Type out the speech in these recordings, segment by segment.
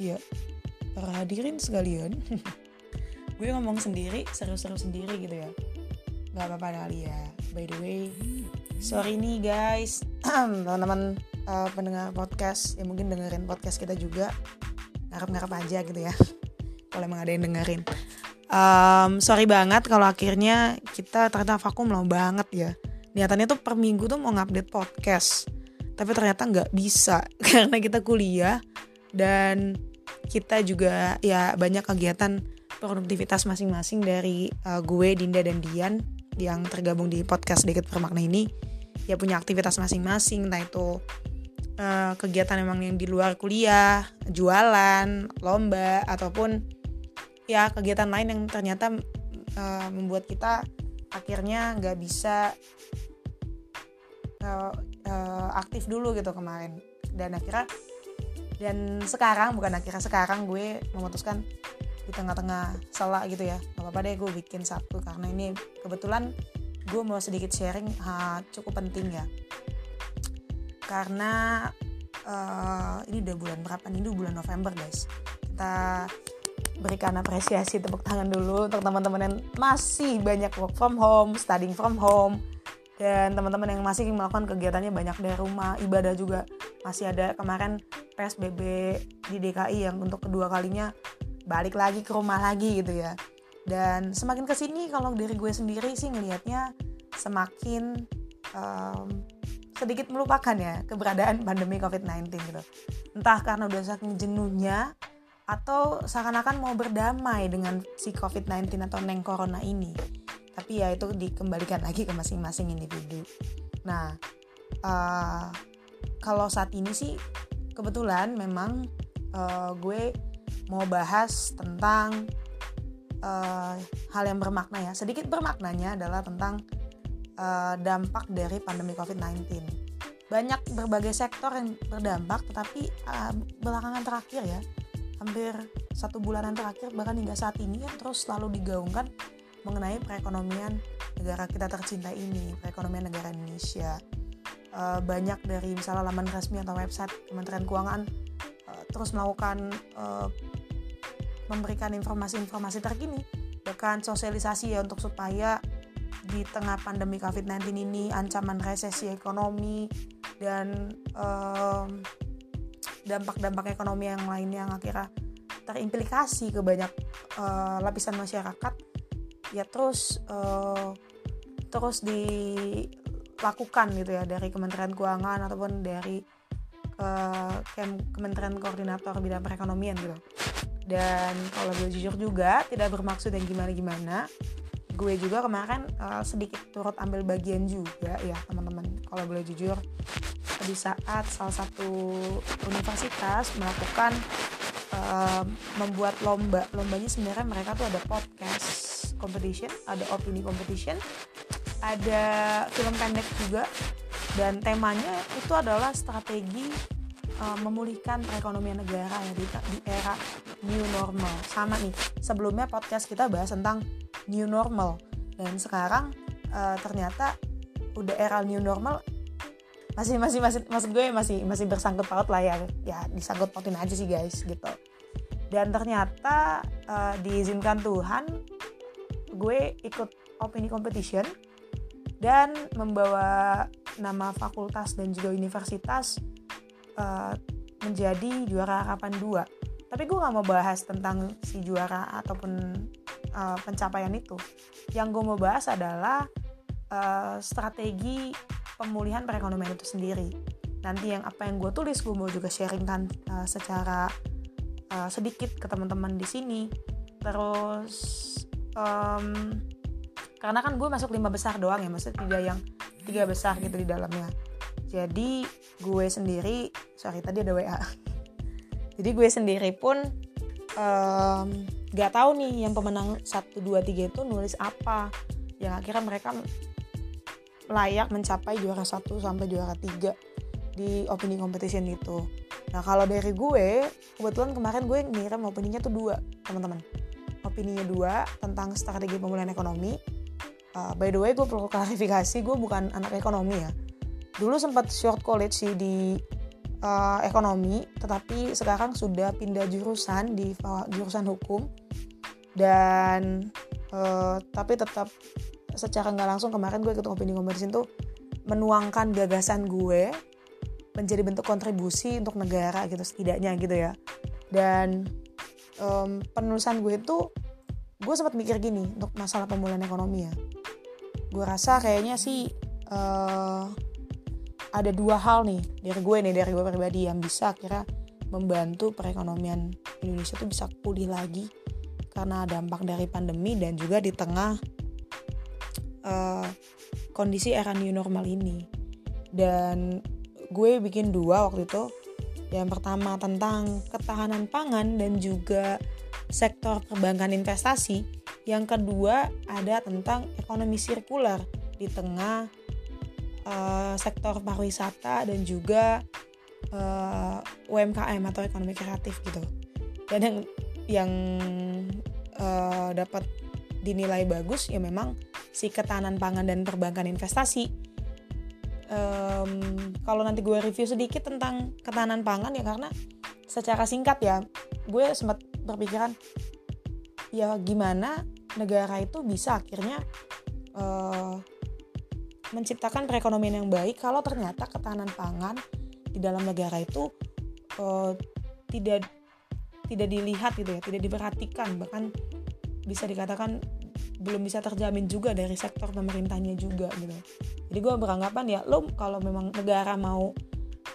ya para hadirin sekalian. Gue ngomong sendiri seru-seru sendiri gitu ya. Nggak apa-apa kali ya by the way sorry nih guys. Teman-teman uh, pendengar podcast yang mungkin dengerin podcast kita juga. Ngarep-ngarep aja gitu ya. Kalau emang ada yang dengerin. Um, sorry banget kalau akhirnya kita ternyata vakum lama banget ya. Niatannya tuh per minggu tuh mau ngupdate podcast. Tapi ternyata nggak bisa karena kita kuliah dan kita juga ya banyak kegiatan produktivitas masing-masing dari uh, gue Dinda dan Dian yang tergabung di podcast sedikit bermakna ini. Ya punya aktivitas masing-masing entah itu uh, kegiatan memang yang di luar kuliah jualan lomba ataupun ya kegiatan lain yang ternyata uh, membuat kita akhirnya nggak bisa uh, uh, aktif dulu gitu kemarin. Dan akhirnya dan sekarang bukan akhirnya sekarang gue memutuskan di tengah-tengah salah gitu ya. Gak apa-apa deh gue bikin satu. Karena ini kebetulan gue mau sedikit sharing ha, cukup penting ya. Karena uh, ini udah bulan berapa nih? Ini bulan November guys. Kita berikan apresiasi tepuk tangan dulu untuk teman-teman yang masih banyak work from home, studying from home, dan teman-teman yang masih melakukan kegiatannya banyak dari rumah, ibadah juga masih ada. Kemarin PSBB di DKI yang untuk kedua kalinya balik lagi ke rumah lagi gitu ya. Dan semakin ke sini kalau dari gue sendiri sih ngelihatnya semakin um, sedikit melupakan ya keberadaan pandemi COVID-19 gitu. Entah karena udah saking jenuhnya atau seakan-akan mau berdamai dengan si COVID-19 atau neng corona ini. Tapi ya itu dikembalikan lagi ke masing-masing individu. Nah, uh, kalau saat ini sih kebetulan memang uh, gue mau bahas tentang uh, hal yang bermakna ya. Sedikit bermaknanya adalah tentang uh, dampak dari pandemi COVID-19. Banyak berbagai sektor yang berdampak, tetapi uh, belakangan terakhir ya, hampir satu bulanan terakhir bahkan hingga saat ini yang terus selalu digaungkan mengenai perekonomian negara kita tercinta ini, perekonomian negara Indonesia. Uh, banyak dari misalnya laman resmi atau website Kementerian Keuangan uh, terus melakukan uh, memberikan informasi-informasi terkini, bahkan sosialisasi ya untuk supaya di tengah pandemi COVID-19 ini ancaman resesi ekonomi dan um, dampak-dampak ekonomi yang lainnya yang akhirnya terimplikasi ke banyak uh, lapisan masyarakat ya terus uh, terus dilakukan gitu ya dari Kementerian Keuangan ataupun dari uh, Kementerian Koordinator Bidang Perekonomian gitu. Dan kalau gue jujur juga tidak bermaksud yang gimana-gimana. Gue juga kemarin uh, sedikit turut ambil bagian juga ya teman-teman. Kalau boleh jujur di saat salah satu universitas melakukan uh, membuat lomba lombanya sebenarnya mereka tuh ada podcast competition ada opini competition ada film pendek juga dan temanya itu adalah strategi uh, memulihkan perekonomian negara ya di, di era new normal. Sama nih sebelumnya podcast kita bahas tentang new normal dan sekarang uh, ternyata udah era new normal. Masih masih masih maksud gue masih masih bersangkut paut lah ya ya disangkut pautin aja sih guys gitu. Dan ternyata uh, diizinkan Tuhan gue ikut opini competition dan membawa nama fakultas dan juga universitas uh, menjadi juara harapan dua tapi gue nggak mau bahas tentang si juara ataupun uh, pencapaian itu yang gue mau bahas adalah uh, strategi pemulihan perekonomian itu sendiri. Nanti yang apa yang gue tulis gue mau juga sharingkan uh, secara uh, sedikit ke teman-teman di sini. Terus um, karena kan gue masuk lima besar doang ya, maksudnya tidak yang tiga besar gitu di dalamnya. Jadi gue sendiri, sorry tadi ada WA. Jadi gue sendiri pun um, gak tahu nih yang pemenang 1, 2, 3 itu nulis apa. Yang akhirnya mereka layak mencapai juara 1 sampai juara 3 di opini competition itu. Nah kalau dari gue, kebetulan kemarin gue ngirim opininya tuh dua teman-teman. Opininya dua tentang strategi pemulihan ekonomi. Uh, by the way gue perlu klarifikasi, gue bukan anak ekonomi ya. Dulu sempat short college sih di uh, ekonomi tetapi sekarang sudah pindah jurusan di jurusan hukum. Dan uh, tapi tetap secara nggak langsung kemarin gue ikut ngopi di Komersin tuh menuangkan gagasan gue menjadi bentuk kontribusi untuk negara gitu setidaknya gitu ya. Dan um, penulisan gue itu gue sempat mikir gini untuk masalah pemulihan ekonomi ya gue rasa kayaknya sih uh, ada dua hal nih dari gue nih dari gue pribadi yang bisa kira membantu perekonomian Indonesia tuh bisa pulih lagi karena dampak dari pandemi dan juga di tengah uh, kondisi era new normal ini. Dan gue bikin dua waktu itu. Yang pertama tentang ketahanan pangan dan juga sektor perbankan investasi yang kedua ada tentang ekonomi sirkular di tengah uh, sektor pariwisata dan juga uh, eh, UMKM atau ekonomi kreatif gitu. Dan yang yang uh, dapat dinilai bagus ya memang si ketahanan pangan dan perbankan investasi. Um, kalau nanti gue review sedikit tentang ketahanan pangan ya karena secara singkat ya gue sempat berpikiran ya gimana negara itu bisa akhirnya uh, menciptakan perekonomian yang baik kalau ternyata ketahanan pangan di dalam negara itu uh, tidak tidak dilihat gitu ya tidak diperhatikan. Bahkan bisa dikatakan belum bisa terjamin juga dari sektor pemerintahnya juga gitu. Jadi gue beranggapan ya lo kalau memang negara mau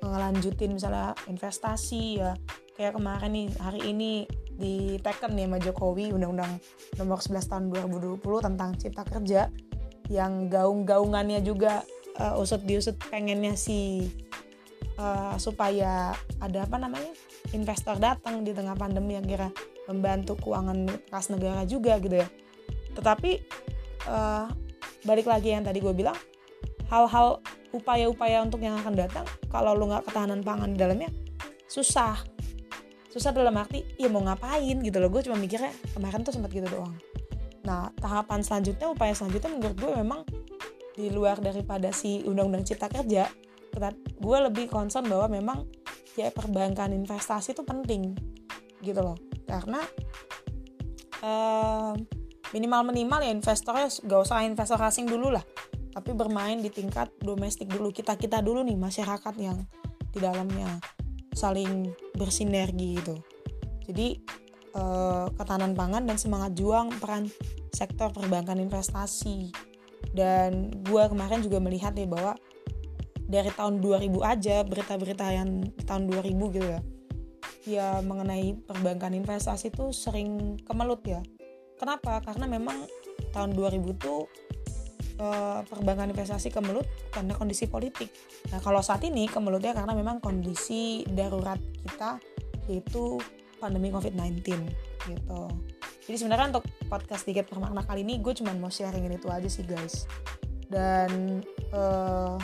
ngelanjutin misalnya investasi ya kayak kemarin nih hari ini diteken nih sama Jokowi Undang-Undang nomor 11 tahun 2020 tentang cipta kerja yang gaung-gaungannya juga uh, usut diusut pengennya si uh, supaya ada apa namanya investor datang di tengah pandemi yang kira membantu keuangan kas negara juga gitu ya. Tetapi uh, balik lagi yang tadi gue bilang hal-hal upaya-upaya untuk yang akan datang kalau lu nggak ketahanan pangan di dalamnya susah susah dalam arti ya mau ngapain? gitu loh. Gue cuma mikirnya kemarin tuh sempat gitu doang. Nah tahapan selanjutnya upaya selanjutnya menurut gue memang di luar daripada si undang-undang cipta kerja gue lebih concern bahwa memang ya perbankan investasi itu penting gitu loh. Karena uh, minimal minimal ya investornya gak usah investor asing dulu lah. Tapi bermain di tingkat domestik dulu kita kita dulu nih masyarakat yang di dalamnya saling bersinergi gitu. Jadi eh, ketahanan pangan dan semangat juang peran sektor perbankan investasi. Dan gue kemarin juga melihat nih bahwa dari tahun 2000 aja berita-berita yang tahun 2000 gitu ya ya mengenai perbankan investasi itu sering kemelut ya. Kenapa? Karena memang tahun 2000 tuh uh, perbankan investasi kemelut karena kondisi politik. Nah kalau saat ini kemelutnya karena memang kondisi darurat kita yaitu pandemi COVID-19 gitu. Jadi sebenarnya untuk podcast tiket permakna kali ini gue cuma mau sharing itu aja sih guys. Dan uh,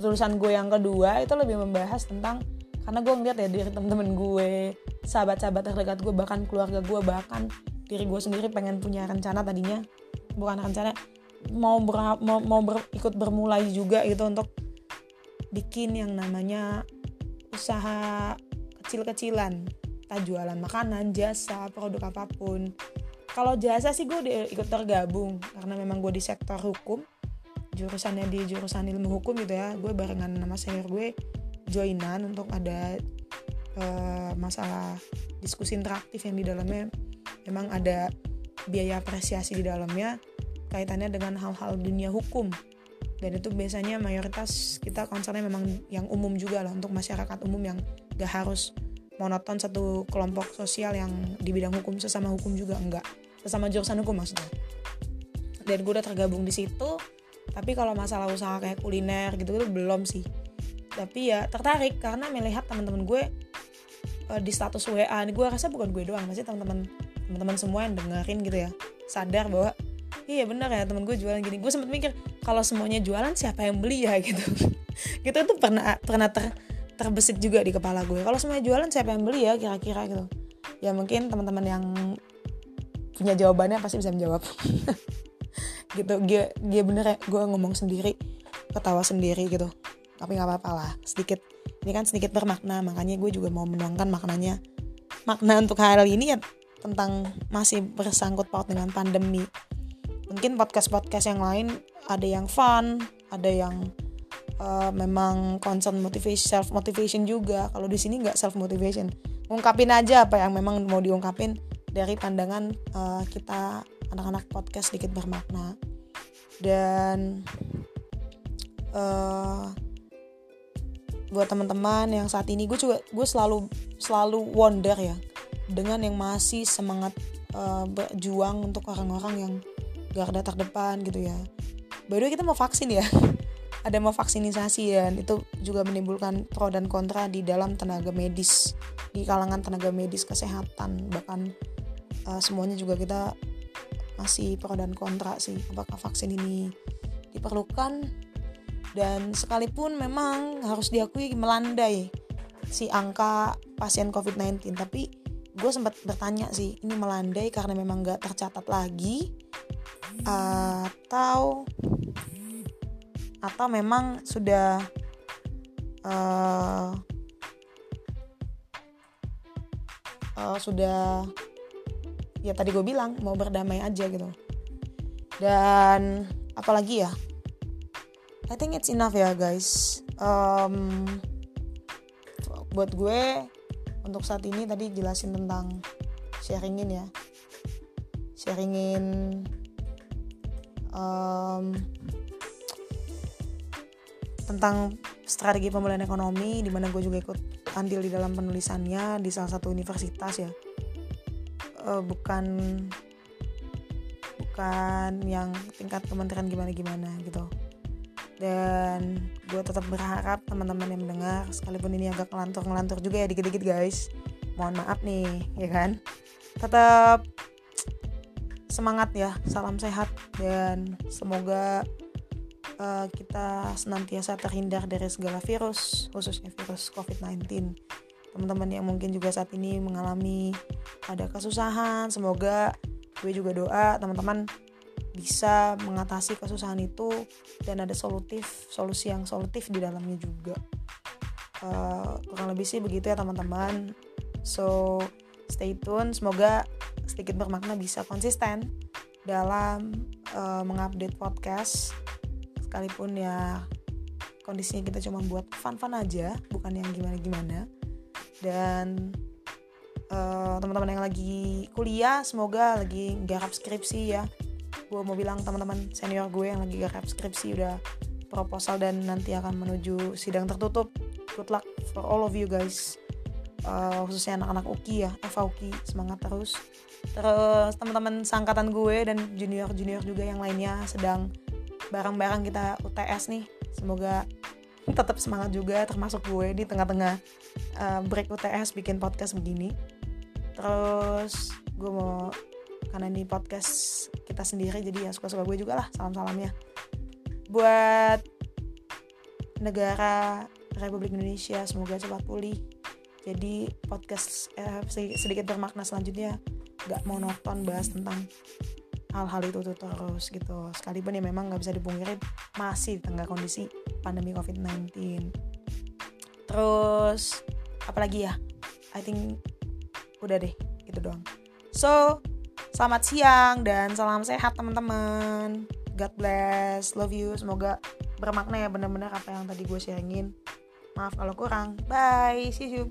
tulisan gue yang kedua itu lebih membahas tentang karena gue ngeliat ya dari temen-temen gue, sahabat-sahabat terdekat gue, bahkan keluarga gue, bahkan diri gue sendiri pengen punya rencana tadinya bukan rencana mau ber, mau, mau ber, ikut bermulai juga gitu untuk bikin yang namanya usaha kecil-kecilan. Tak jualan makanan jasa produk apa pun. Kalau jasa sih gue ikut tergabung karena memang gue di sektor hukum. Jurusannya di jurusan ilmu hukum gitu ya. Gue barengan sama senior gue joinan untuk ada uh, masalah diskusi interaktif yang di dalamnya. Memang ada biaya apresiasi di dalamnya kaitannya dengan hal-hal dunia hukum. Dan itu biasanya mayoritas kita concernnya memang yang umum juga lah untuk masyarakat umum yang gak harus monoton satu kelompok sosial yang di bidang hukum sesama hukum juga enggak. Sesama jurusan hukum maksudnya. Dan gue udah tergabung di situ tapi kalau masalah usaha kayak kuliner gitu itu belum sih. Tapi ya tertarik karena melihat teman-teman gue uh, di status WA gue rasa bukan gue doang masih teman-teman teman-teman semua yang dengerin gitu ya sadar bahwa iya benar ya temen gue jualan gini. Gue sempet mikir kalau semuanya jualan siapa yang beli ya gitu. Gitu itu pernah pernah ter terbesit juga di kepala gue kalau semuanya jualan siapa yang beli ya kira-kira gitu. Ya mungkin teman-teman yang punya jawabannya pasti bisa menjawab. Gitu dia dia bener ya gue ngomong sendiri ketawa sendiri gitu. Tapi nggak apa-apa lah sedikit. Ini kan sedikit bermakna makanya gue juga mau menuangkan maknanya. Makna untuk hal ini ya tentang masih bersangkut paut dengan pandemi mungkin podcast podcast yang lain ada yang fun ada yang uh, memang concern motivation self motivation juga. Kalau di sini nggak self motivation ungkapin aja apa yang memang mau diungkapin dari pandangan uh, kita anak-anak podcast sedikit bermakna. Dan uh, buat teman-teman yang saat ini gue juga gue selalu selalu wonder ya dengan yang masih semangat uh, berjuang untuk orang-orang yang garda terdepan gitu ya. By the way kita mau vaksin ya. Ada mau vaksinisasi dan itu juga menimbulkan pro dan kontra di dalam tenaga medis, di kalangan tenaga medis kesehatan bahkan uh, semuanya juga kita masih pro dan kontra sih apakah vaksin ini diperlukan dan sekalipun memang harus diakui melandai si angka pasien COVID-19 tapi gue sempat bertanya sih ini melandai karena memang gak tercatat lagi atau atau memang sudah uh, uh, sudah ya tadi gue bilang mau berdamai aja gitu. Dan apalagi ya? I think it's enough ya guys. Um, buat gue untuk saat ini tadi jelasin tentang sharingin ya. Sharingin um, tentang strategi pemulihan ekonomi di mana gue juga ikut andil di dalam penulisannya di salah satu universitas ya. Uh, bukan bukan yang tingkat kementerian gimana gimana gitu. Dan gue tetap berharap teman-teman yang mendengar sekalipun ini agak ngelantur-ngelantur juga ya dikit-dikit guys mohon maaf nih ya kan? Tetap semangat ya salam sehat dan semoga uh, kita senantiasa terhindar dari segala virus khususnya virus COVID-19 teman-teman yang mungkin juga saat ini mengalami ada kesusahan semoga gue juga doa teman-teman bisa mengatasi kesusahan itu dan ada solutif solusi yang solutif di dalamnya juga. Uh, kurang lebih sih begitu ya teman-teman. So stay tune semoga sedikit bermakna bisa konsisten dalam uh, mengupdate podcast. Sekalipun ya kondisinya kita cuma buat fun-fun aja bukan yang gimana-gimana. Dan uh, teman-teman yang lagi kuliah semoga lagi garap skripsi ya. Gue mau bilang teman-teman senior gue yang lagi garap skripsi udah proposal dan nanti akan menuju sidang tertutup. Good luck for all of you guys. Uh, khususnya anak-anak UKI ya Eva UKI semangat terus terus teman-teman sangkatan gue dan junior-junior juga yang lainnya sedang bareng-bareng kita UTS nih. Semoga tetap semangat juga termasuk gue di tengah-tengah uh, break UTS bikin podcast begini. Terus gue mau karena ini podcast kita sendiri jadi ya suka-suka gue juga lah salam-salamnya. Buat negara Republik Indonesia semoga cepat pulih. Jadi podcast eh, sedikit bermakna selanjutnya gak mau nonton bahas tentang hal-hal itu tuh terus gitu sekalipun ya memang nggak bisa dipungkiri masih di tengah kondisi pandemi COVID-19 terus apalagi ya I think udah deh itu doang so Selamat siang dan salam sehat teman-teman. God bless, love you. Semoga bermakna ya bener-bener apa yang tadi gue sharingin. Maaf kalau kurang. Bye, see you.